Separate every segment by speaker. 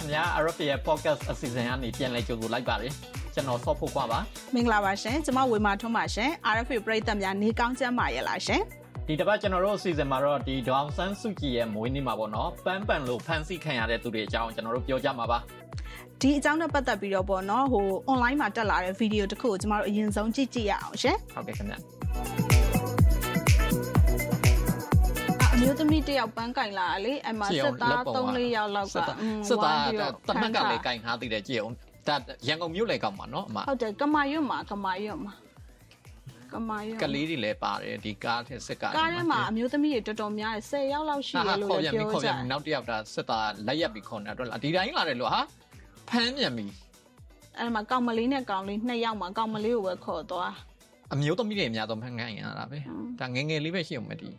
Speaker 1: ခင်ဗျာ RFA ရဲ့ podcast အစီအစဉ်ကနေပြန်လည်ကြိုဆိုလိုက်ပါတယ်ကျွန်တော်ဆော့ဖို့ကွာပါ
Speaker 2: မင်္ဂလာပါရှင်ကျွန်မဝေမာထွန်းပါရှင် RFA ပရိသတ်များနေကောင်းချမ်းပါရဲ့လားရှင်
Speaker 1: ဒီတစ်ပတ်ကျွန်တော်တို့အစီအစဉ်မှာတော့ဒီဒေါအောင်ဆန်းစုကြည်ရဲ့မွေးနေ့မှာပေါ့နော်ပန်းပန်လို့ဖန်ဆီးခံရတဲ့သူတွေအကြောင်းကျွန်တော်တို့ပြောကြမှာပါ
Speaker 2: ဒီအကြောင်းနဲ့ပတ်သက်ပြီးတော့ပေါ့နော်ဟို online မှာတက်လာတဲ့ဗီဒီယိုတစ်ခုကိုကျွန်တော်တို့အရင်ဆုံးကြည့်ကြည့်ရအောင်ရှင်
Speaker 1: ဟုတ်ကဲ့ခင်ဗျာ
Speaker 2: မျိုးသမီးတယောက်ပန်းကင်လာလေအမစစ်သား3-4ယောက်လောက်က
Speaker 1: စစ်သားတမက်ကလည်းကင်ထားသေးတယ်ကြည့်အောင်ဒါရန်ကုန်မြို့လေကောက်မှာနော်အမ
Speaker 2: ဟုတ်တယ်ကမာရွတ်မှာကမာရွတ်မှာကမာရွတ်
Speaker 1: ကလေးတွေလည်းပါတယ်ဒီကားထဲစစ်ကား
Speaker 2: ကားထဲမှာအမျိုးသမီးတွေတော်တော်များတယ်10ယောက်လောက်ရှိတယ်လို့ပြောကြတယ်
Speaker 1: နောက်တစ်ယောက်ဒါစစ်သားလက်ရက်ပြီးခေါ်နေတော့ဒီတိုင်းလာတယ်လို့ဟာဖမ်းမြန်ပြီ
Speaker 2: အဲ့မှာကောင်မလေးနဲ့ကောင်လေးနှစ်ယောက်မှာကောင်မလေးကိုပဲခေါ်သွား
Speaker 1: အမျိုးသမီးတွေအများဆုံးဖမ်းခံရတာပဲဒါငငယ်လေးပဲရှိအောင်မတည်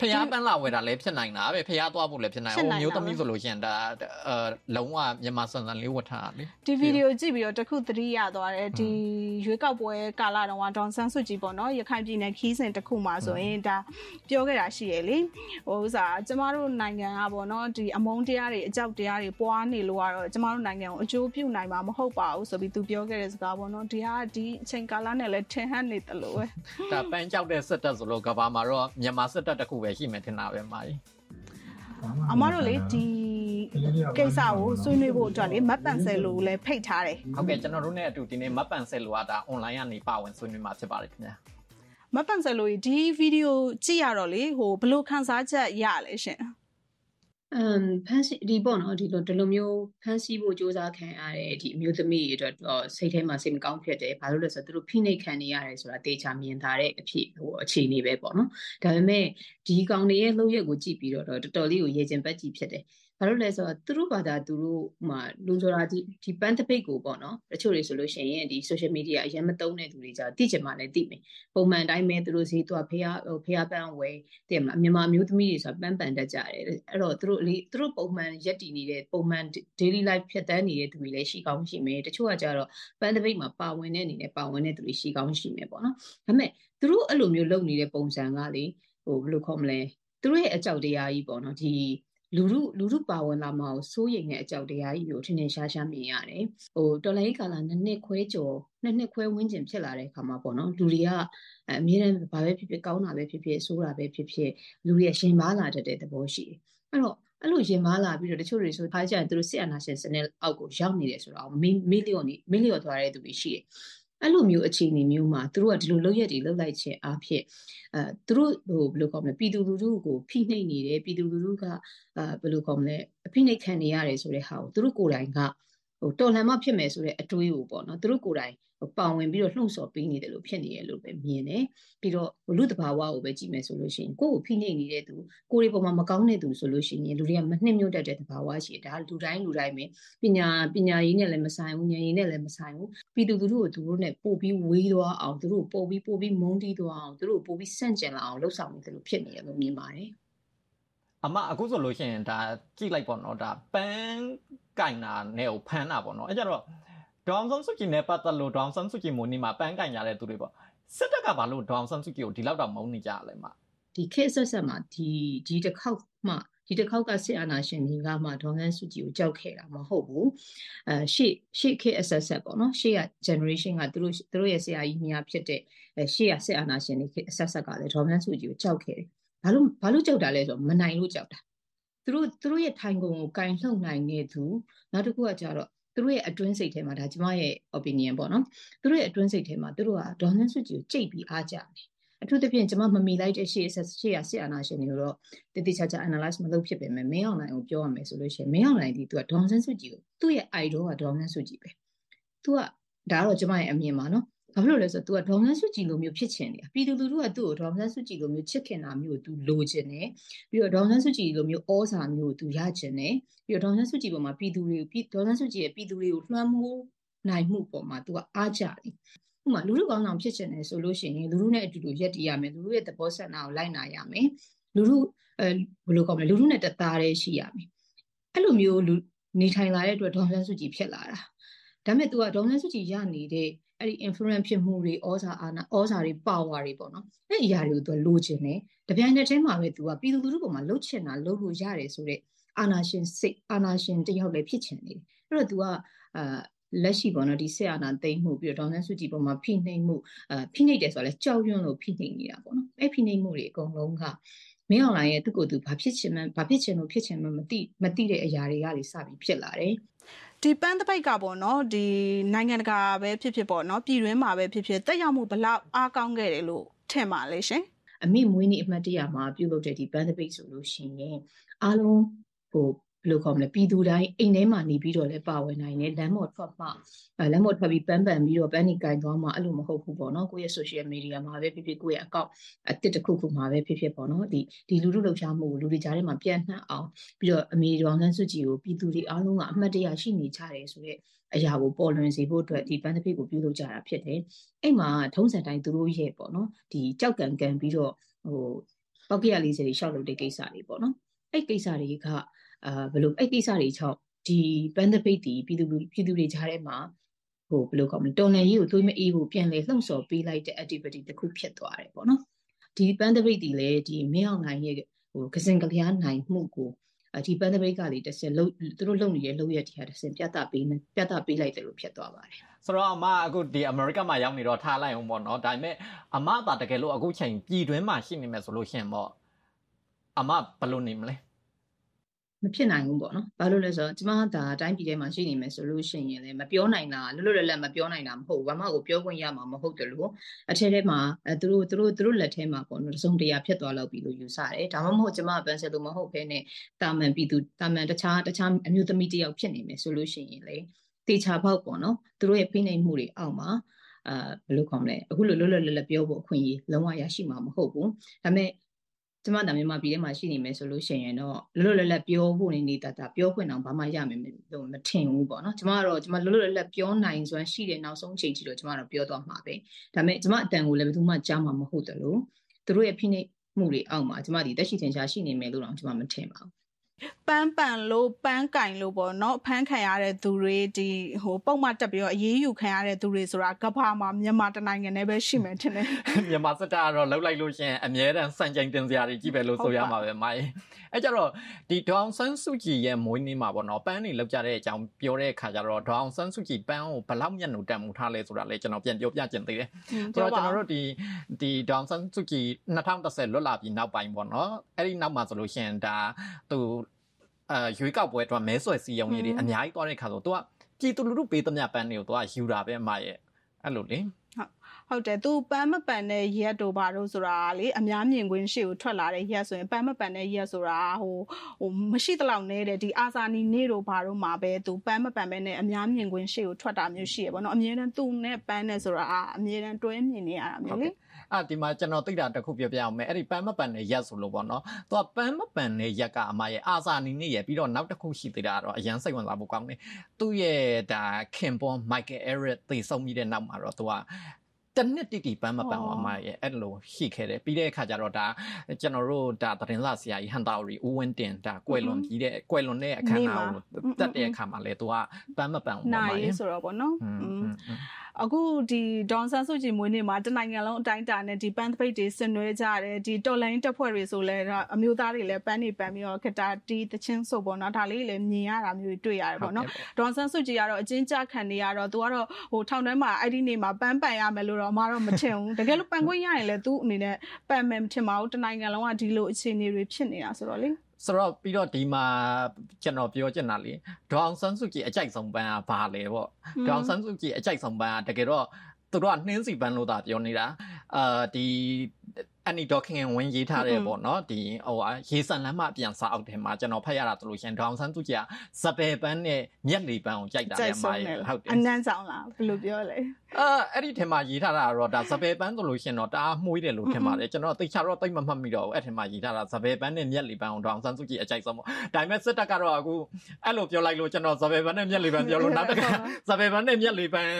Speaker 1: ဖျားပန်းလာဝယ်တာလည်းဖြစ်နိုင်တာပဲဖျားသွားဖို့လည်းဖြစ်နိုင်ဟိုမျိုးသမီးဆိုလို့ရှင်ဒါအဲလုံးဝမြန်မာစံစံလေးဝတ်ထားလေ
Speaker 2: ဒီဗီဒီယိုကြည့်ပြီးတော့တခုသတိရသွားတယ်ဒီရွေးကောက်ပွဲကာလတုန်းကဒေါန်ဆန်းစုကြည်ပေါ့နော်ရခိုင်ပြည်နယ်ခီးစဉ်တခုမှဆိုရင်ဒါပြောခဲ့တာရှိရလေဟိုဥစားကျမတို့နိုင်ငံကပေါ့နော်ဒီအမုန်းတရားတွေအကြောက်တရားတွေပွားနေလို့ကတော့ကျမတို့နိုင်ငံကိုအကျိုးပြုနိုင်မှာမဟုတ်ပါဘူးဆိုပြီးသူပြောခဲ့တဲ့စကားပေါ့နော်ဒီဟာဒီအချိန်ကာလနဲ့လည်းထင်ဟပ်နေတယ်လို့ပဲ
Speaker 1: ဒါပန်းကြောက်တဲ့စစ်တပ်ဆိုလို့ကဘာမှာတော့မြန်မာစစ်တပ်တခုပဲရှိမယ်ထင်တာပဲမာကြီး
Speaker 2: အမတို့လေဒီကိစ္စကိုဆွေးနွေးဖို့အတွက်လေမတ်ပန်ဆယ်လိုလည်းဖိတ်ထားတယ်
Speaker 1: ဟုတ်ကဲ့ကျွန်တော်တို့နဲ့အတူဒီနေ့မတ်ပန်ဆယ်လိုကဒါ online ကနေပါဝင်ဆွေးနွေးမှာဖြစ်ပါတယ်ခင်ဗျာ
Speaker 2: မတ်ပန်ဆယ်လိုဒီဗီဒီယိုကြည့်ရတော့လေဟိုဘလို့ခန်းစားချက်ရလဲရှင်
Speaker 3: အမ်ဖန်စီဒီပေါ့နော်ဒီလိုဒီလိုမျိုးဖန်စီဖို့စ조사ခံရတဲ့ဒီအမျိုးသမီးတွေအတွက်စိတ်ထဲမှာစိတ်မကောင်းဖြစ်တယ်ဘာလို့လဲဆိုတော့သူတို့ဖိနှိပ်ခံနေရတယ်ဆိုတာတေချာမြင်ထားတဲ့အဖြစ်ဟိုအခြေအနေပဲပေါ့နော်ဒါပေမဲ့ဒီကောင်တွေရဲ့လှုပ်ရက်ကိုကြည့်ပြီးတော့တော်တော်လေးကိုရေကျင်ပတ်ကြည့်ဖြစ်တယ် ဘာလို့လဲဆိုတော့သူတို့ဘာသာသူတို့ဟိုလူဆိုတာဒီဒီပန်းတပိတ်ကိုပေါ့နော်တချို့တွေဆိုလို့ရှိရင်ဒီ social media အရင်မသုံးတဲ့သူတွေじゃသိချင်မှလည်းသိမယ်ပုံမှန်တိုင်းပဲသူတို့စီသူကဖေးဟိုဖေးပန်းဝဲသိမလားမြန်မာမျိုးသမီးတွေဆိုတာပန်းပန်တတ်ကြတယ်အဲ့တော့သူတို့လေသူတို့ပုံမှန်ရက်တည်နေတဲ့ပုံမှန် daily life ဖြတ်တန်းနေတဲ့သူတွေလည်းရှိကောင်းရှိမယ်တချို့ကကြတော့ပန်းတပိတ်မှာပါဝင်တဲ့အနေနဲ့ပါဝင်တဲ့သူတွေရှိကောင်းရှိမယ်ပေါ့နော်ဒါပေမဲ့သူတို့အဲ့လိုမျိုးလုပ်နေတဲ့ပုံစံကလေဟိုဘယ်လိုခေါ်မလဲသူတို့ရဲ့အကြောက်တရားကြီးပေါ့နော်ဒီ လူလူလူလူပါဝင်လာမှာကိုစိုးရိမ်တဲ့အကြောက်တရားကြီးကိုထင်ထင်ရှားရှားမြင်ရတယ်။ဟိုတော်လိုင်းကာလာနှစ်နှစ်ခွဲကျော်နှစ်နှစ်ခွဲဝန်းကျင်ဖြစ်လာတဲ့အခါမှာပေါ့နော်လူတွေကအမြဲတမ်းဘာပဲဖြစ်ဖြစ်ကောင်းတာပဲဖြစ်ဖြစ်ဆိုးတာပဲဖြစ်ဖြစ်လူတွေရှင်မားလာတတ်တဲ့သဘောရှိတယ်။အဲ့တော့အဲ့လိုရင်မားလာပြီးတော့တချို့တွေဆိုထားကြရင်သူတို့စစ်အာဏာရှင်စနစ်အောက်ကိုရောက်နေတယ်ဆိုတော့မီလီယံမီလီယံသွားတဲ့သူတွေရှိတယ် အဲ့လိုမျိုးအခြေအနေမျိုးမှာသူတို့ကဒီလိုလုပ်ရက်တွေလုပ်လိုက်ခြင်းအဖြစ်အဲသူတို့ဟိုဘယ်လိုခေါ်မလဲပြည်သူလူထုကိုဖိနှိပ်နေတယ်ပြည်သူလူထုကအဲဘယ်လိုခေါ်မလဲအဖိနှိပ်ခံနေရတယ်ဆိုတဲ့ဟာကိုသူတို့ကိုယ်တိုင်က ဟိုတော်လှန်မှဖြစ်မယ်ဆိုတဲ့အတွေးကိုပေါ့နော်သူတို့ကိုယ်တိုင်ပါဝင်ပြီးတော့လှုံ့ဆော်ပေးနေတယ်လို့ဖြစ်နေရလို့ပဲမြင်တယ်ပြီးတော့လူတဘာဝကိုပဲကြည့်မယ်ဆိုလို့ရှိရင်ကိုယ့်ကိုဖိနှိပ်နေတဲ့သူကိုယ်တွေပေါ်မှာမကောင်းတဲ့သူဆိုလို့ရှိရင်လူတွေကမနှိမ့်ညွတ်တတ်တဲ့တဘာဝရှိတယ်ဒါလူတိုင်းလူတိုင်းပဲပညာပညာရေးနဲ့လည်းမဆိုင်ဘူးဉာဏ်ရည်နဲ့လည်းမဆိုင်ဘူးပြည်သူသူတို့ကိုသူတို့နဲ့ပို့ပြီးဝေးသွားအောင်သူတို့ပို့ပြီးပို့ပြီးမုန်းတီးသွားအောင်သူတို့ပို့ပြီးဆန့်ကျင်လာအောင်လှုပ်ဆောင်နေတယ်လို့ဖြစ်နေရလို့မြင်ပါတယ်
Speaker 1: အမအခုဆိုလို့ရှိရင်ဒါကြည့်လိုက်ပေါ့နော်ဒါပန်းကင်နာနဲ့ကိုဖမ်းတာပေါ့နော်အဲကြတော့ဒေါအောင်ဆန်းစုကြည်နဲ့ပတ်သက်လို့ဒေါအောင်ဆန်းစုကြည်မိုးနီမှာပန်းကင်ရတဲ့သူတွေပေါ့စစ်တပ်ကဘာလို့ဒေါအောင်ဆန်းစုကြည်ကိုဒီလောက်တော့မုန်းနေကြလဲမ
Speaker 3: ဒီခေတ်ဆက်ဆက်မှာဒီဒီတစ်ခေါက်မှဒီတစ်ခေါက်ကစစ်အာဏာရှင်တွေကမှဒေါ်ဟန်စုကြည်ကိုကြောက်ခဲ့တာမဟုတ်ဘူးအဲရှေ့ရှေ့ခေတ်အဆက်ဆက်ပေါ့နော်ရှေ့က generation ကသူတို့သူတို့ရဲ့ဆရာကြီးများဖြစ်တဲ့အဲရှေ့ကစစ်အာဏာရှင်တွေခေတ်အဆက်ဆက်ကလည်းဒေါ်ဟန်စုကြည်ကိုကြောက်ခဲ့တယ် ဘာလို့ဘာလို့ကြောက်တာလဲဆိုတော့မနိုင်လို့ကြောက်တာသူတို့သူတို့ရဲ့ထိုင်ကုန်ကိုကင်လှုပ်နိုင်နေသူနောက်တစ်ခုကကြတော့သူတို့ရဲ့အတွင်းစိတ်ထဲမှာဒါကျမရဲ့ opinion ပေါ့နော်သူတို့ရဲ့အတွင်းစိတ်ထဲမှာသူတို့ကဒေါ်နန်းစုကြည်ကိုကြိတ်ပြီးအားကြတယ်အထူးသဖြင့်ကျမမမီလိုက်တဲ့ရှေ့ဆက်ရှေ့ရဆရာနာရှင်တွေကိုတော့တတိချာချာ analyze မလုပ်ဖြစ်ပေမဲ့မင်းအောင်နိုင်ကိုပြောရမယ်ဆိုလို့ရှိရင်မင်းအောင်နိုင်ဒီသူကဒေါ်နန်းစုကြည်ကိုသူ့ရဲ့ idol ကဒေါ်နန်းစုကြည်ပဲသူကဒါတော့ကျမရဲ့အမြင်ပါနော် ဘာဖြစ်လို့လဲဆိုတော့ तू ကဒေါ်မဆန်းစုကြည်လိုမျိုးဖြစ်ချင်နေတာပြည်သူလူထုကသူ့ကိုဒေါ်မဆန်းစုကြည်လိုမျိုးချစ်ခင်တာမျိုးကို तू လိုချင်တယ်ပြီးတော့ဒေါ်မဆန်းစုကြည်လိုမျိုးဩဇာမျိုးကို तू ရချင်တယ်ပြီးတော့ဒေါ်မဆန်းစုကြည်ပေါ်မှာပြည်သူတွေကိုဒေါ်မဆန်းစုကြည်ရဲ့ပြည်သူတွေကိုလွှမ်းမိုးနိုင်မှုပေါ်မှာ तू ကအားကြတယ်ဥမာလူလူကောင်းဆောင်ဖြစ်ချင်တယ်ဆိုလို့ရှိရင်လူလူနဲ့အတူတူရက်တည်ရမယ်လူလူရဲ့သဘောဆန္ဒကိုလိုက်နာရမယ်လူလူအဲဘယ်လိုကောင်းမလဲလူလူနဲ့တသားတည်းရှိရမယ်အဲ့လိုမျိုးလူနေထိုင်လာတဲ့အတွက်ဒေါ်မဆန်းစုကြည်ဖြစ်လာတာဒါပေမဲ့ तू ကဒေါ်မဆန်းစုကြည်ရနေတဲ့ အဲ့ဒီ influence ဖြစ်မှုတွေဩဇာအာဏာဩဇာတွေ power တွေပေါ့နော်အဲ့ဒီအရာတွေကိုသူလိုချင်တယ်တပြိုင်နက်တည်းမှာပဲသူကပြည်သူလူထုပေါ်မှာလှုပ်ချင်တာလှုပ်လို့ရတယ်ဆိုတော့အာနာရှင်စိတ်အာနာရှင်တယောက်လည်းဖြစ်ချင်နေတယ်အဲ့တော့ तू ကအာလက်ရှိပေါ့နော်ဒီဆက်အာနာသိမ့်မှုပြီးတော့ဒေါန်ဆန်းစုကြည်ပေါ်မှာဖိနှိပ်မှုအာဖိနှိပ်တယ်ဆိုတော့လဲကြောက်ရွံ့လို့ဖိနှိပ်နေတာပေါ့နော်အဲ့ဖိနှိပ်မှုတွေအကုန်လုံးကမင်းအောင်လိုင်းရဲ့သူ့ကိုယ်သူဘာဖြစ်ချင်မှဘာဖြစ်ချင်လို့ဖြစ်ချင်မှမသိမသိတဲ့အရာတွေကတွေစပြီးဖြစ်လာတယ်
Speaker 2: ဒီပန်းတပိတ်ကပေါ့နော်ဒီနိုင်ငံတကာပဲဖြစ်ဖြစ်ပေါ့နော်ပြည်တွင်းမှာပဲဖြစ်ဖြစ်တက်ရောက်မှုဘလောက်အားကောင်းခဲ့တယ်လို့ထင်ပါလဲရှင်
Speaker 3: အမိမွေးနေ့အမှတ်တရမှာပြုလုပ်တဲ့ဒီပန်းတပိတ်ဆိုလို့ရှိရင်အားလုံးဟို ဘယ်လိုခေါ်မလဲပြည်သူတိုင်းအိမ်ထဲမှာနေပြီးတော့လည်းပါဝင်နိုင်တယ်လမ်းမော်ထွက်မှအဲလမ်းမော်ထွက်ပြီးပန်းပန်ပြီးတော့ပန်းနေကင်သွားမှအဲ့လိုမဟုတ်ဘူးပေါ့နော်ကိုယ့်ရဲ့ social media မှာပဲဖြစ်ဖြစ်ကိုယ့်ရဲ့ account အတစ်တစ်ခုခုမှာပဲဖြစ်ဖြစ်ပေါ့နော်ဒီဒီလူလူလှုပ်ရှားမှုကိုလူတွေကြားထဲမှာပြန့်နှံ့အောင်ပြီးတော့အမေရောင်ဆန်းစုကြည်ကိုပြည်သူတွေအားလုံးကအမှတ်တရရှိနေကြတယ်ဆိုတော့အရာကိုပေါ်လွင်စေဖို့အတွက်ဒီပန်းတစ်ပိတ်ကိုပြုလုပ်ကြတာဖြစ်တယ်။အဲ့မှာထုံးစံတိုင်းသူတို့ရဲ့ပေါ့နော်ဒီကြောက်ကံကံပြီးတော့ဟိုပောက်ကရလေးစတွေရှောက်လုပ်တဲ့ကိစ္စတွေပေါ့နော်။အဲ့ကိစ္စတွေက အာဘယ်လိုအဲ့ကိစ္စတွေချောက်ဒီပန်းတပိတ်တီပြည်သူပြည်သူတွေကြားထဲမှာဟိုဘယ်လိုကောင်းမလဲတော်နယ်ကြီးကိုသွေးမအေးဖို့ပြန်လေလှုံ့ဆော်ပေးလိုက်တဲ့ activity တစ်ခုဖြစ်သွားတယ်ပေါ့နော်ဒီပန်းတပိတ်တီလည်းဒီမင်းအောင်နိုင်ရဲ့ဟိုကစင်ကလျားနိုင်မှုကိုဒီပန်းတပိတ်ကလေတစ်စင်လုံးသူတို့လုံနေတဲ့လုံရတရားတစ်စင်ပြတ်တာပေးပြတ်တာပေးလိုက်တယ်လို့ဖြစ်သွားပါတယ်
Speaker 1: ဆိုတော့အမအခုဒီအမေရိကမှာရောက်နေတော့ထားလိုက်အောင်ပေါ့နော်ဒါပေမဲ့အမသာတကယ်လို့အခုချိန်ပြည်တွင်းမှာရှိနေမယ်ဆိုလို့ရှင်ပေါ့အမဘယ်လိုနေမလဲ
Speaker 3: မဖြစ်နိုင်ဘူးပေါ့နော်။ဘာလို့လဲဆိုတော့ကျမဒါအတိုင်းပြည်ထဲမှာရှိနေမယ်ဆိုလို့ရှိရင်လည်းမပြောနိုင်တာလွတ်လွတ်လပ်လပ်မပြောနိုင်တာမဟုတ်ဘူး။ဘာမှကိုပြောခွင့်ရမှာမဟုတ်တယ်လို့အထက်ထဲမှာအဲသူတို့သူတို့သူတို့လက်ထဲမှာပေါ့နော်တစုံတရာဖြစ်သွားလောက်ပြီလို့ယူဆတယ်။ဒါမှမဟုတ်ကျမပန်းစလို့မဟုတ်ဘဲနဲ့တာမန်ပြည်သူတာမန်တခြားတခြားအမျိုးသမီးတယောက်ဖြစ်နေမယ်ဆိုလို့ရှိရင်လေတေချာပေါက်ပေါ့နော်။သူတို့ရဲ့ဖိနှိပ်မှုတွေအောက်မှာအာဘယ်လိုခေါ်မလဲအခုလိုလွတ်လွတ်လပ်လပ်ပြောဖို့အခွင့်အရေးလုံးဝရရှိမှာမဟုတ်ဘူး။ဒါပေမဲ့ ကျမတာမြန်မာပြည်ထဲမှာရှိနေမယ်ဆိုလို့ရှိရင်တော့လွတ်လွတ်လပ်လပ်ပြောဖို့နေနေတာတာပြောခွင့်အောင်ဘာမှရမယ်လို့မထင်ဘူးပေါ့နော်ကျမကတော့ကျမလွတ်လွတ်လပ်လပ်ပြောနိုင်စွမ်းရှိတဲ့နောက်ဆုံးချိန်ထိတော့ကျမတော့ပြောသွားမှာပဲဒါပေမဲ့ကျမအတန်ကိုလည်းဘယ်သူမှကြားမှာမဟုတ်တယ်လို့သူတို့ရဲ့ဖိနှိပ်မှုတွေအောက်မှာကျမဒီတက်ရှိထင်ရှားရှိနေမယ်လို့တော့ကျမမထင်ပါဘူး
Speaker 2: ပန်းပန်လို့ပန်းကင်လို့ပေါ့နော်ဖမ်းခံရတဲ့သူတွေဒီဟိုပုံမှန်တက်ပြီးတော့အေးအေးယူခံရတဲ့သူတွေဆိုတာကဘာမှာမြန်မာတနိုင်ငံနဲ့ပဲရှိမယ်ထင်တယ်
Speaker 1: မြန်မာစစ်တပ်ကတော့လှုပ်လိုက်လို့ရှင်အမြဲတမ်းစံချိန်တင်စရာတွေကြီးပဲလို့ဆိုရမှာပဲမိုင်းအဲကြတော့ဒီဒေါအောင်ဆန်းစုကြည်ရဲ့မွေးနေ့မှာပေါ့နော်ပန်းတွေလောက်ကြတဲ့အကြောင်းပြောတဲ့အခါကျတော့ဒေါအောင်ဆန်းစုကြည်ပန်းကိုဘလောက်မျက်နှာတန်မှုထားလဲဆိုတာလည်းကျွန်တော်ပြန်ပြောပြခြင်းသေးတယ်ဆိုတော့ကျွန်တော်တို့ဒီဒီဒေါအောင်ဆန်းစုကြည်2010လွတ်လာပြီးနောက်ပိုင်းပေါ့နော်အဲ့ဒီနောက်မှာဆိုလို့ရှင်ဒါသူ အာရွေးကောက်ပွဲတော့မဲဆွယ်စီယုံကြီးတွေအများကြီးသွားတဲ့ခါဆိုသူကပြည်သူလူထုပေးသမျှပန်းတွေကိုသူကယူတာပဲအမရဲ့အဲ့လိုလေ
Speaker 2: ဟုတ်တယ်သူပန်းမပန်တဲ့ရက်တို့ဘာလို့ဆိုတာလေအများမြင်ကွင်းရှေ့ကိုထွက်လာတဲ့ရက်ဆိုရင်ပန်းမပန်တဲ့ရက်ဆိုတာဟိုဟိုမရှိတလောက်နေတဲ့ဒီအာဇာနီနေ့တို့ဘာတို့မှာပဲသူပန်းမပန်ပဲနဲ့အများမြင်ကွင်းရှေ့ကိုထွက်တာမျိုးရှိရပေါ့နော်အမြဲတမ်းသူနဲ့ပန်းနဲ့ဆိုတာအမြဲတမ်းတွဲမြင်နေရတာမျိုးလေ
Speaker 1: အာဒီမှာကျွန်တော်သိတာတစ်ခုပြောပြအောင်မယ်အဲ့ဒီပန်းမပန်တဲ့ရက်ဆိုလို့ပေါ့နော်သူကပန်းမပန်တဲ့ရက်ကအမရဲ့အာဇာနီနေ့ရဲ့ပြီးတော့နောက်တစ်ခုရှိသေးတာတော့အရန်စိတ်ဝင်စားဖို့ကောင်းတယ်သူ့ရဲ့ဒါခင်ပွန်မိုက်ကယ်အဲရစ်သေဆုံးပြီးတဲ့နောက်မှာတော့သူကတနစ်တိတိပန်းမပန်းဝါမရဲ့အဲ့လိုရှိခဲ့တယ်ပြီးတဲ့အခါကျတော့ဒါကျွန်တော်တို့ဒါသတင်းစာဆရာကြီးဟန်တာရီဦးဝင်းတင်ဒါကွယ်လွန်ပြီးတဲ့ကွယ်လွန်တဲ့အခမ်းအနားကိုတက်တဲ့အခါမှာလေသူကပန်းမပန်းဝါမ
Speaker 2: ရဲ့ဆိုတော့ဗောနော်အခုဒီဒေါန်ဆန်စုကြည်မွေးနေ့မှာတနိုင်ငံလုံးအတိုင်းအတာနဲ့ဒီပန်းသပိတ်တွေဆင်နွှဲကြတယ်ဒီတော်လိုင်းတက်ဖွဲ့တွေဆိုလဲအမျိုးသားတွေလည်းပန်းတွေပန်းပြီးတော့ခတာတီတချင်းဆိုပေါ့နော်ဒါလေးလည်းမြင်ရတာမျိုးတွေ့ရတယ်ပေါ့နော်ဒေါန်ဆန်စုကြည်ကတော့အချင်းကြခံနေရတော့သူကတော့ဟိုထောင်ထဲမှာအဲ့ဒီနေ့မှာပန်းပန်ရမယ်လို့တော့အမတော့မထင်ဘူးတကယ်လို့ပန်ခွင့်ရရင်လည်းသူ့အနေနဲ့ပန်မယ်မထင်ပါဘူးတနိုင်ငံလုံးကဒီလိုအခြေအနေတွေဖြစ်နေတာဆိုတော့လေ
Speaker 1: ဆိုတော့ပြီးတော့ဒီမှာကျွန်တော်ပြောချင်တာလေဒေါအောင်ဆန်းစုကြည်အကြိုက်ဆုံးပန်းကဘာလဲပေါ့ဒေါအောင်ဆန်းစုကြည်အကြိုက်ဆုံးပန်းကတကယ်တော့သူတို့ကနှင်းစီပန်းလို့သာပြောနေတာအာဒီ အန်နီဒေါခင်ဝင်ရေးထားတယ်ပေါ့နော်ဒီဟိုရေစံလမ်းမပြန်စာအောက်ထဲမှာကျွန်တော်ဖတ်ရတာဆိုလို့ရှင်ဒေါအောင်ဆန်းစုကြည်ကစပယ်ပန်းနဲ့မျက်လီပန်းကိုကြိုက်တာလည်းမာရ
Speaker 2: ဟုတ်တယ်အနန်းဆောင်လားဘယ်လိုပြောလဲ
Speaker 1: အာအဲ့ဒီထဲမှာရေးထားတာတော့ဒါစပယ်ပန်းဆိုလို့ရှင်တော့တအားမှုေးတယ်လို့ထင်ပါတယ်ကျွန်တော်သိချာတော့သိမမှတ်မိတော့ဘူးအဲ့ထဲမှာရေးထားတာစပယ်ပန်းနဲ့မျက်လီပန်းကိုဒေါအောင်ဆန်းစုကြည်အကြိုက်ဆုံးပေါ့ဒါပေမဲ့စစ်တပ်ကတော့အခုအဲ့လိုပြောလိုက်လို့ကျွန်တော်စပယ်ပန်းနဲ့မျက်လီပန်းပြောလို့နောက်တစ်ခါစပယ်ပန်းနဲ့မျက်လီပန်း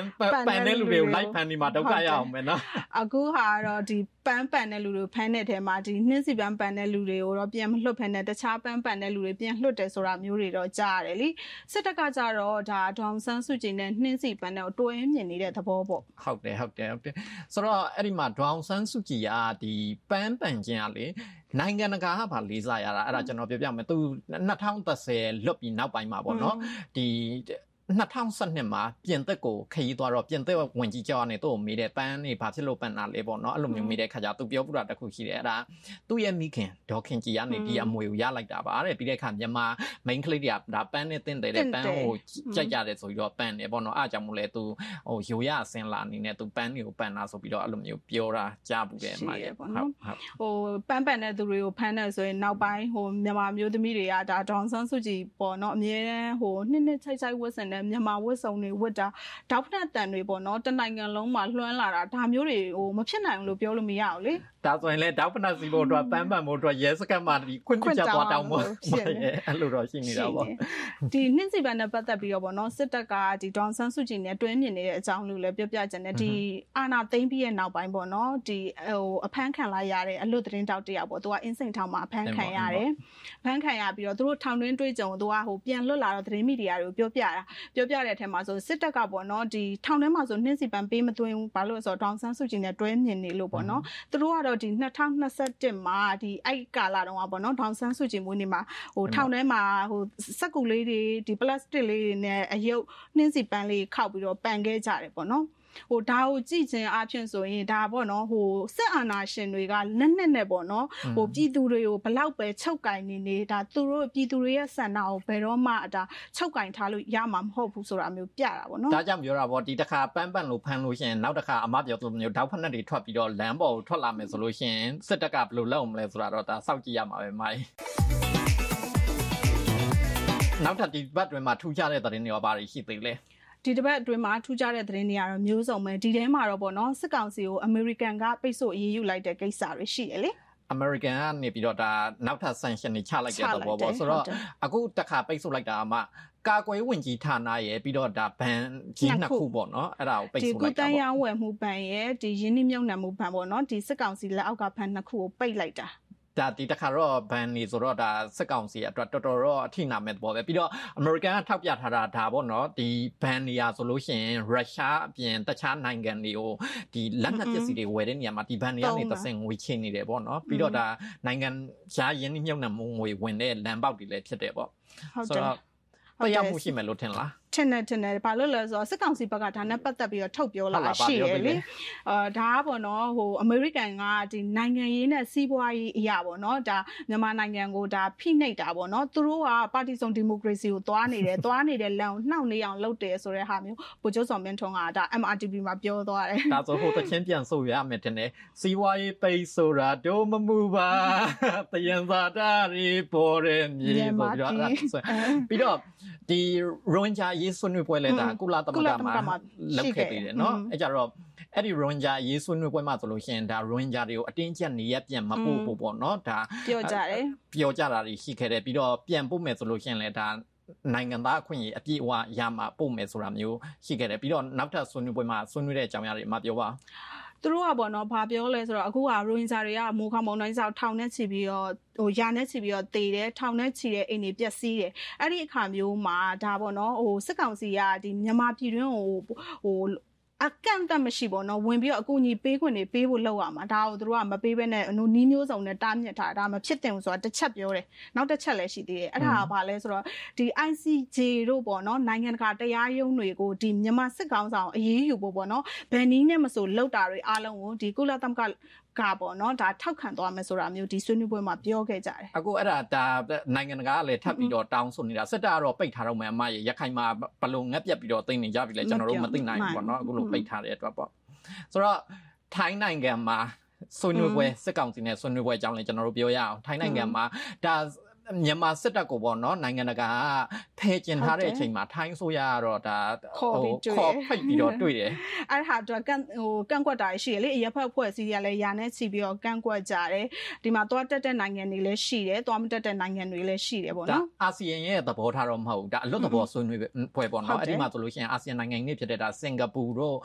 Speaker 1: ပန်တဲ့လူတွေကိုလိုက်ဖန်ဒီမှာဒုက္ခရအောင်မယ်နော်
Speaker 2: အခုဟာတော့ဒီပန်းပန်တဲ့လူတွေတွေဖမ်းတဲ့ထဲမှာဒီနှင်းစီပန်းပန်တဲ့လူတွေကိုတော့ပြန်မလွတ်ဖမ်းတဲ့တခြားပန်းပန်တဲ့လူတွေပြန်လွတ်တယ်ဆိုတာမျိုးတွေတော့ကြားရတယ်လीစစ်တပ်ကကြတော့ဒါဒေါန်ဆန်းစုကြည်နဲ့နှင်းစီပန်းတဲ့တွဲမြင်နေတဲ့သဘောပေါ့
Speaker 1: ဟုတ်တယ်ဟုတ်တယ်ဟုတ်တယ်ဆိုတော့အဲ့ဒီမှာဒေါန်ဆန်းစုကြည်ကဒီပန်းပန်ခြင်းကလေနိုင်ငံတကာကဗာလေးစားရတာအဲ့ဒါကျွန်တော်ပြောပြမယ်သူ2010လွတ်ပြီးနောက်ပိုင်းမှာပေါ့နော်ဒီ 2012မှာပြင်သစ်ကိုခရီးသွားတော့ပြင်သစ်ဝင်ကြီးကျောင်းကနေသူ့ကိုမေးတဲ့ပန်းနေဘာဖြစ်လို့ပန်းတာလဲပေါ့နော်အဲ့လိုမျိုးမေးတဲ့ခါကျသူပြောပြတာတခုရှိတယ်အဲ့ဒါသူ့ရဲ့မိခင်ဒေါခင်ကြီးကနေဒီအမွေကိုရလိုက်တာပါတဲ့ပြီးတဲ့ခါမြန်မာ main ကလေးတွေကဒါပန်းနဲ့တင်းတယ်တဲ့ပန်းကိုကြိုက်ကြတယ်ဆိုပြီးတော့ပန်းတယ်ပေါ့နော်အားကြောင့်မို့လဲသူဟိုရိုရအစင်လာအနေနဲ့သူပန်းတွေကိုပန်းတာဆိုပြီးတော့အဲ့လိုမျိုးပြောတာကြားဘူးတယ်မှာရဲ့
Speaker 2: ပေါ့နော်ဟိုပန်းပန်းတဲ့သူတွေကိုဖမ်းတယ်ဆိုရင်နောက်ပိုင်းဟိုမြန်မာမျိုးသမီးတွေကဒါဒေါန်ဆန်းစုကြည်ပေါ့နော်အမြဲတမ်းဟိုနှစ်နှစ်ချိုက်ချိုက်ဝတ်ဆင်တဲ့မြန်မာဝတ်စုံတွေဝတ်တာဒေါက်ဖက်တန်တွေပေါ့နော်တနိုင်ငံလုံးမှာလွှမ်းလာတာဒါမျိုးတွေဟိုမဖြစ်နိုင်ဘူးလို့ပြောလို့မရဘူးလေ
Speaker 1: ဒါဆိုရင်လည်းဒေါက်ဖက်စီဖို့အတွက်ပန်းပန်ဖို့အတွက်ရဲစခတ်မှာဒီခွင့်ပြုချက်သွားတောင်းဖို့အဲ့လိုတော့ရှိနေတာပေါ့
Speaker 2: ဒီနှင်းစီပန်နဲ့ပတ်သက်ပြီးတော့ပေါ့နော်စစ်တပ်ကဒီဒေါန်ဆန်းစုကြည်နဲ့တွဲမြင်နေတဲ့အကြောင်းလို့လည်းပြောပြကြတယ်ဒီအာနာသိမ့်ပြီးရဲ့နောက်ပိုင်းပေါ့နော်ဒီဟိုအဖမ်းခံလိုက်ရတဲ့အလွတ်သတင်းတောက်တယောက်ပေါ့သူကအင်းစိန်ထောင်မှာအဖမ်းခံရတယ်ဖမ်းခံရပြီးတော့သူတို့ထောင်တွင်းတွေ့ကြုံသူကဟိုပြန်လွတ်လာတော့သတင်းမီဒီယာတွေကိုပြောပြတာပြောပြတဲ့အထက်မှာဆိုစစ်တပ်ကပေါ့နော်ဒီထောင်ထဲမှာဆိုနှင်းစီပန်ပေးမသွင်းဘူးဘာလို့လဲဆိုတော့ဒေါန်ဆန်းစုကြည်နဲ့တွဲမြင်နေလို့ပေါ့နော်သူတို့ကတော့ဒီ2021မှာဒီအဲ့ကာလာတုန်းကပေါ့နော်ဒေါန်ဆန်းစုကြည်မွေးနေ့မှာဟိုထောင်ထဲမှာဟိုစက်ကူလေးတွေဒီပလတ်စတစ်လေးတွေနဲ့အယုတ်နှင်းစီပန်လေးခောက်ပြီးတော့ပန်ခဲ့ကြတယ်ပေါ့နော် ဟိုဒါကိုကြည့်ခြင်းအဖြစ်ဆိုရင်ဒါပေါ့နော်ဟိုစစ်အာဏာရှင်တွေကလက်နက်နဲ့ပေါ့နော်ဟိုပြည်သူတွေကိုဘလောက်ပဲချုပ်ကင်နေနေဒါသူတို့ပြည်သူတွေရဲ့ဆန္ဒကိုဘယ်တော့မှဒါချုပ်ကင်ထားလို့ရမှာမဟုတ်ဘူးဆိုတာမျိုးပြတာပေါ့နော်
Speaker 1: ဒါကြောင့်ပြောတာပေါ့ဒီတစ်ခါပန်းပန့်လို့ဖမ်းလို့ရှိရင်နောက်တစ်ခါအမပြောသလိုမျိုးတောက်ဖက်နဲ့တွေထွက်ပြီးတော့လမ်းပေါ်ကိုထွက်လာမယ်ဆိုလို့ရှိရင်စစ်တပ်ကဘယ်လိုလုပ်မလဲဆိုတာတော့ဒါစောင့်ကြည့်ရမှာပဲမိုင်းနောက်ထပ်ဒီဘတ်တွေမှာထူးခြားတဲ့သတင်းတွေရောဘာတွေရှိသေးလဲ
Speaker 2: ဒီတစ်ပတ်အတွင်းမှာထူးခြားတဲ့သတင်းတွေကတော့မျိုးစုံပဲဒီထဲမှာတော့ပေါ့နော်စစ်ကောင်စီကိုအမေရိကန်ကပိတ်ဆို့အရေးယူလိုက်တဲ့ကိစ္စတွေရှိတယ်လေ
Speaker 1: American ကနေပြီးတော့ဒါနောက်ထပ် sanction တွေချလိုက်တဲ့သဘောပေါ့ဆိုတော့အခုတခါပိတ်ဆို့လိုက်တာမှကာကွယ်ဝင်ကြီးဌာနရဲ့ပြီးတော့ဒါဘန်ကြီးနှစ်ခုပေါ့နော်အဲ့ဒါကိုပိတ်ဆို့လိုက်တာပေါ့ဒီကု
Speaker 2: တန်းရောင်းဝယ်မှုဘန်ရဲ့ဒီရင်းနှီးမြှုပ်နှံမှုဘန်ပေါ့နော်ဒီစစ်ကောင်စီလက်အောက်ကဘန်နှစ်ခုကိုပိတ်လိုက်တာ
Speaker 1: ဒါဒီတခါတော့ဘန်နေဆိုတော့ဒါစက်ကောင်စီအတွက်တော်တော်တော့အထိနာမဲ့ပေါ့ပဲပြီးတော့အမေရိကန်ကထောက်ပြထားတာဒါပေါ့နော်ဒီဘန်နေရဆိုလို့ရှိရင်ရုရှားအပြင်တခြားနိုင်ငံတွေကိုဒီလက်နက်ပစ္စည်းတွေဝယ်တဲ့နေရာမှာဒီဘန်နေရနေသစင်ငွေချင်းနေတယ်ပေါ့နော်ပြီးတော့ဒါနိုင်ငံရှားရင်းနှီးမြှုပ်နှံမှုငွေဝင်တဲ့လမ်းပေါက်တွေလည်းဖြစ်တယ်ပေါ့
Speaker 2: ဟုတ်တယ်
Speaker 1: တရားမှုရှိမယ်လို့ထင်လား
Speaker 2: ထင်တယ်ထင်တယ်ဘာလို့လဲဆိုတော့စစ်ကောင်စီဘက်ကဒါနဲ့ပတ်သက်ပြီးတော့ထုတ်ပြောလာရှိရလေအာဒါကပေါ့နော်ဟိုအမေရိကန်ကဒီနိုင်ငံရေးနဲ့စီးပွားရေးအရာပေါ့နော်ဒါမြန်မာနိုင်ငံကိုဒါဖိနှိပ်တာပေါ့နော်သူတို့ကပါတီစုံဒီမိုကရေစီကိုသွားနေတယ်သွားနေတဲ့လမ်းကိုနှောက်နေအောင်လုပ်တယ်ဆိုတဲ့ဟာမျိုးဗိုလ်ချုပ်စော်မင်းထွန်းကဒါ MRTV မှာပြောသွားတယ်
Speaker 1: ဒါဆိုဟိုတချင်းပြန်ဆိုရမယ်တင်တယ်စီးပွားရေးပိတ်ဆိုတာတို့မမှုပါတယံသာတာရီပေါ်ရမြေဆိုပြီးတော့ပြီးတော့ဒီရိုဟင်ဂျာရေးဆွေးနွေးပွဲလဲဒါကုလသမဂ္ဂမှာလုပ်ခဲ့သေးတယ်เนาะအဲကြတော့အဲ့ဒီရိုဟင်ဂျာရေးဆွေးနွေးပွဲမှာဆိုလို့ရှိရင်ဒါရိုဟင်ဂျာတွေကိုအတင်းကျပ်နေရပြန်မပို့ဖို့ပေါ့เนาะဒါ
Speaker 2: ပြောကြတယ်
Speaker 1: ပြောကြတာတွေရှိခဲ့တယ်ပြီးတော့ပြန်ပို့မယ်ဆိုလို့ရှိရင်လည်းဒါနိုင်ငံသားအခွင့်အရေးအပြည့်အဝရမှာပို့မယ်ဆိုတာမျိုးရှိခဲ့တယ်ပြီးတော့နောက်ထပ်ဆွေးနွေးပွဲမှာဆွေးနွေးတဲ့အကြောင်းအရာတွေမှာပြောပါ
Speaker 2: သူတို့ကပေါ့နော်ဘာပြောလဲဆိုတော့အခုကရိုဟင်ဂျာတွေကမိုးခေါမုံတိုင်းဆောက်ထောင်နဲ့ချီပြီးတော့ဟိုရာနဲ့ချီပြီးတော့တေတယ်ထောင်နဲ့ချီတဲ့အိမ်တွေပျက်စီးတယ်အဲ့ဒီအခါမျိုးမှာဒါပေါ့နော်ဟိုစစ်ကောင်စီကဒီမြန်မာပြည်တွင်းဟိုဟို အကန့်အသတ်မရှိပေါ့နော်ဝင်ပြီးတော့အကူအညီပေးခွင့်တွေပေးဖို့လောက်ရမှာဒါကိုတို့ကမပေးဘဲနဲ့ဟိုနီးမျိုးစုံနဲ့တားမြစ်ထားဒါမဖြစ်တင်ဘူးဆိုတာတစ်ချက်ပြောတယ်နောက်တစ်ချက်လည်းရှိသေးတယ်အဲ့ဒါကဘာလဲဆိုတော့ဒီ ICJ တို့ပေါ့နော်နိုင်ငံတကာတရားရုံးတွေကိုဒီမြန်မာစစ်ကောင်ဆောင်အရေးယူဖို့ပေါ့နော်ဘယ်နည်းနဲ့မဆိုလောက်တာတွေအားလုံးကိုဒီကုလသမဂ္ဂကပေါ့နော်ဒါထောက်ခံသွားမယ်ဆိုတာမျိုးဒီဆွေးနွေးပွဲမှာပြောခဲ့ကြတယ်
Speaker 1: အခုအဲ့ဒါဒါနိုင်ငံတကာကလည်းထပ်ပြီးတော့တောင်းဆိုနေတာစစ်တပ်ကတော့ပိတ်ထားတော့မယ်အမရရခိုင်မှာဘလုံငက်ပြက်ပြီးတော့သိနေကြပြီလေကျွန်တော်တို့မသိနိုင်ဘူးပေါ့နော်အခုလိုပိတ်ထားတဲ့အတွက်ပေါ့ဆိုတော့ထိုင်းနိုင်ငံမှာဆွေးနွေးပွဲစစ်ကောင်စီနဲ့ဆွေးနွေးပွဲအကြောင်းလည်းကျွန်တော်တို့ပြောရအောင်ထိုင်းနိုင်ငံမှာဒါ မြန်မာစစ်တပ်ကိုပေါ့နော်နိုင်ငံတကာဖဲကျင်ထားတဲ့အချိန်မှာထိုင်းဆိုရကတော့ဒါခေါ်ဖိတ်ပြီးတော့တွေ့တယ်
Speaker 2: အဲ့ဟာတော့ကန်ဟိုကန့်ကွက်တာရှိရလေအရက်ဖက်ဖွဲ့စည်းရလဲယာနဲ့ချီပြီးတော့ကန့်ကွက်ကြတယ်ဒီမှာသွားတက်တဲ့နိုင်ငံတွေလည်းရှိတယ်သွားမတက်တဲ့နိုင်ငံတွေလည်းရှိတယ်ပေါ့နော်
Speaker 1: အာဆီယံရဲ့သဘောထားတော့မဟုတ်ဘူးဒါအလွတ်သဘောဆွေးနွေးပွဲပေါ့နော်အဲ့ဒီမှာဆိုလို့ရှိရင်အာဆီယံနိုင်ငံတွေဖြစ်တဲ့ဒါစင်ကာပူတို့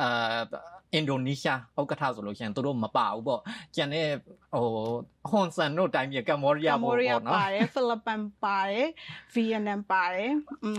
Speaker 1: အာအင်ဒိုနီးရှားဥက္ကဋ္ဌဆိုလို့ရှိရင်တို့မပါဘူးပေါ့ကျန်တဲ့ ဟိုဟွန်ဆန်တို့တိုင်းပြည်ကမ္ဘောဒီးယားပေါ့
Speaker 2: နော်ပါတယ်ဖိလစ်ပင်ပါတယ်ဗီယက်နမ်ပါတယ်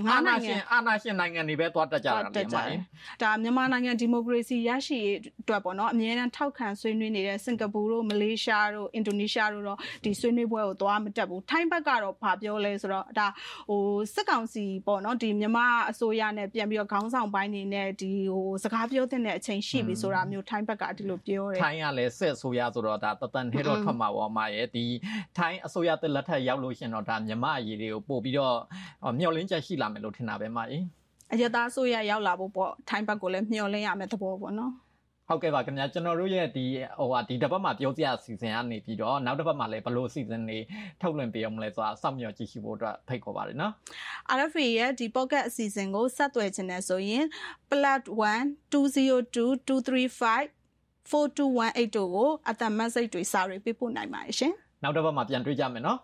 Speaker 1: ငါးနိုင်ငံအာနာရှင်နိုင်ငံတွေပဲသွားတက်ကြတာလေမိုင်း
Speaker 2: ဒါမြန်မာနိုင်ငံဒီမိုကရေစီရရှိရေးအတွက်ပေါ့နော်အမြဲတမ်းထောက်ခံဆွေးနွေးနေတဲ့စင်ကာပူတို့မလေးရှားတို့အင်ဒိုနီးရှားတို့တော့ဒီဆွေးနွေးပွဲကိုသွားမတက်ဘူးထိုင်းဘက်ကတော့ဗာပြောလဲဆိုတော့ဒါဟိုစစ်ကောင်စီပေါ့နော်ဒီမြန်မာအစိုးရနဲ့ပြန်ပြီးတော့ခေါင်းဆောင်ပိုင်းနေနဲ့ဒီဟိုစကားပြောတဲ့အချိန်ရှိပြီဆိုတာမျိုးထိုင်းဘက်ကဒီလိုပြောတယ်
Speaker 1: ထိုင်းကလည်းစစ်အစိုးရဆိုတော့ဒါတတန်ထဲတော့ထွက်မှာပေါ့မှာရဲ့ဒီထိုင်းအစိုးရတက်လက်ထက်ရောက်လို့ရှင်တော့ဒါမြမအရေးတွေကိုပို့ပြီးတော့မျှော်လင့်ချက်ရှိလာမယ်လို့ထင်တာပဲမကြီး
Speaker 2: အရသားဆိုရရောက်လာဖို့ပေါ့ထိုင်းဘက်ကိုလည်းမျှော်လင့်ရမယ်သဘောပေါ့နော်
Speaker 1: ဟုတ်ကဲ့ပါခင်ဗျာကျွန်တော်တို့ရဲ့ဒီဟိုဟာဒီတစ်ပတ်မှာပြောကြရစီစဉ်ကနေပြီးတော့နောက်တစ်ပတ်မှာလည်းဘလို့စီစဉ်နေထုတ်လွှင့်ပေးအောင်မလဲဆိုတာစောင့်မျှော်ကြည့်ရှုဖို့အတွက်ဖိတ်ခေါ်ပါတယ်နော်
Speaker 2: RFA ရဲ့ဒီ pocket အစီအစဉ်ကိုဆက်သွယ်ခြင်းနဲ့ဆိုရင် +1 202 235 4218တို့ကိုအသက် message တွေစာတွေပေးပို့နိုင်ပါတယ်ရှင်
Speaker 1: နောက်တစ်ပတ်မှာပြန်တွေ့ကြမယ်နော်